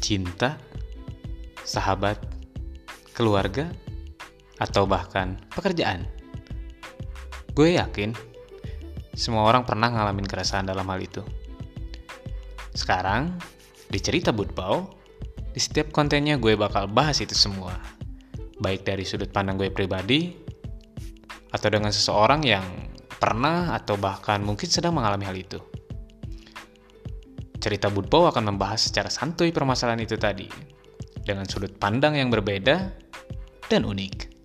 cinta, sahabat, keluarga, atau bahkan pekerjaan. Gue yakin semua orang pernah ngalamin keresahan dalam hal itu. Sekarang, di cerita Budbau, di setiap kontennya gue bakal bahas itu semua. Baik dari sudut pandang gue pribadi, atau dengan seseorang yang pernah atau bahkan mungkin sedang mengalami hal itu. Cerita Budpo akan membahas secara santuy permasalahan itu tadi, dengan sudut pandang yang berbeda dan unik.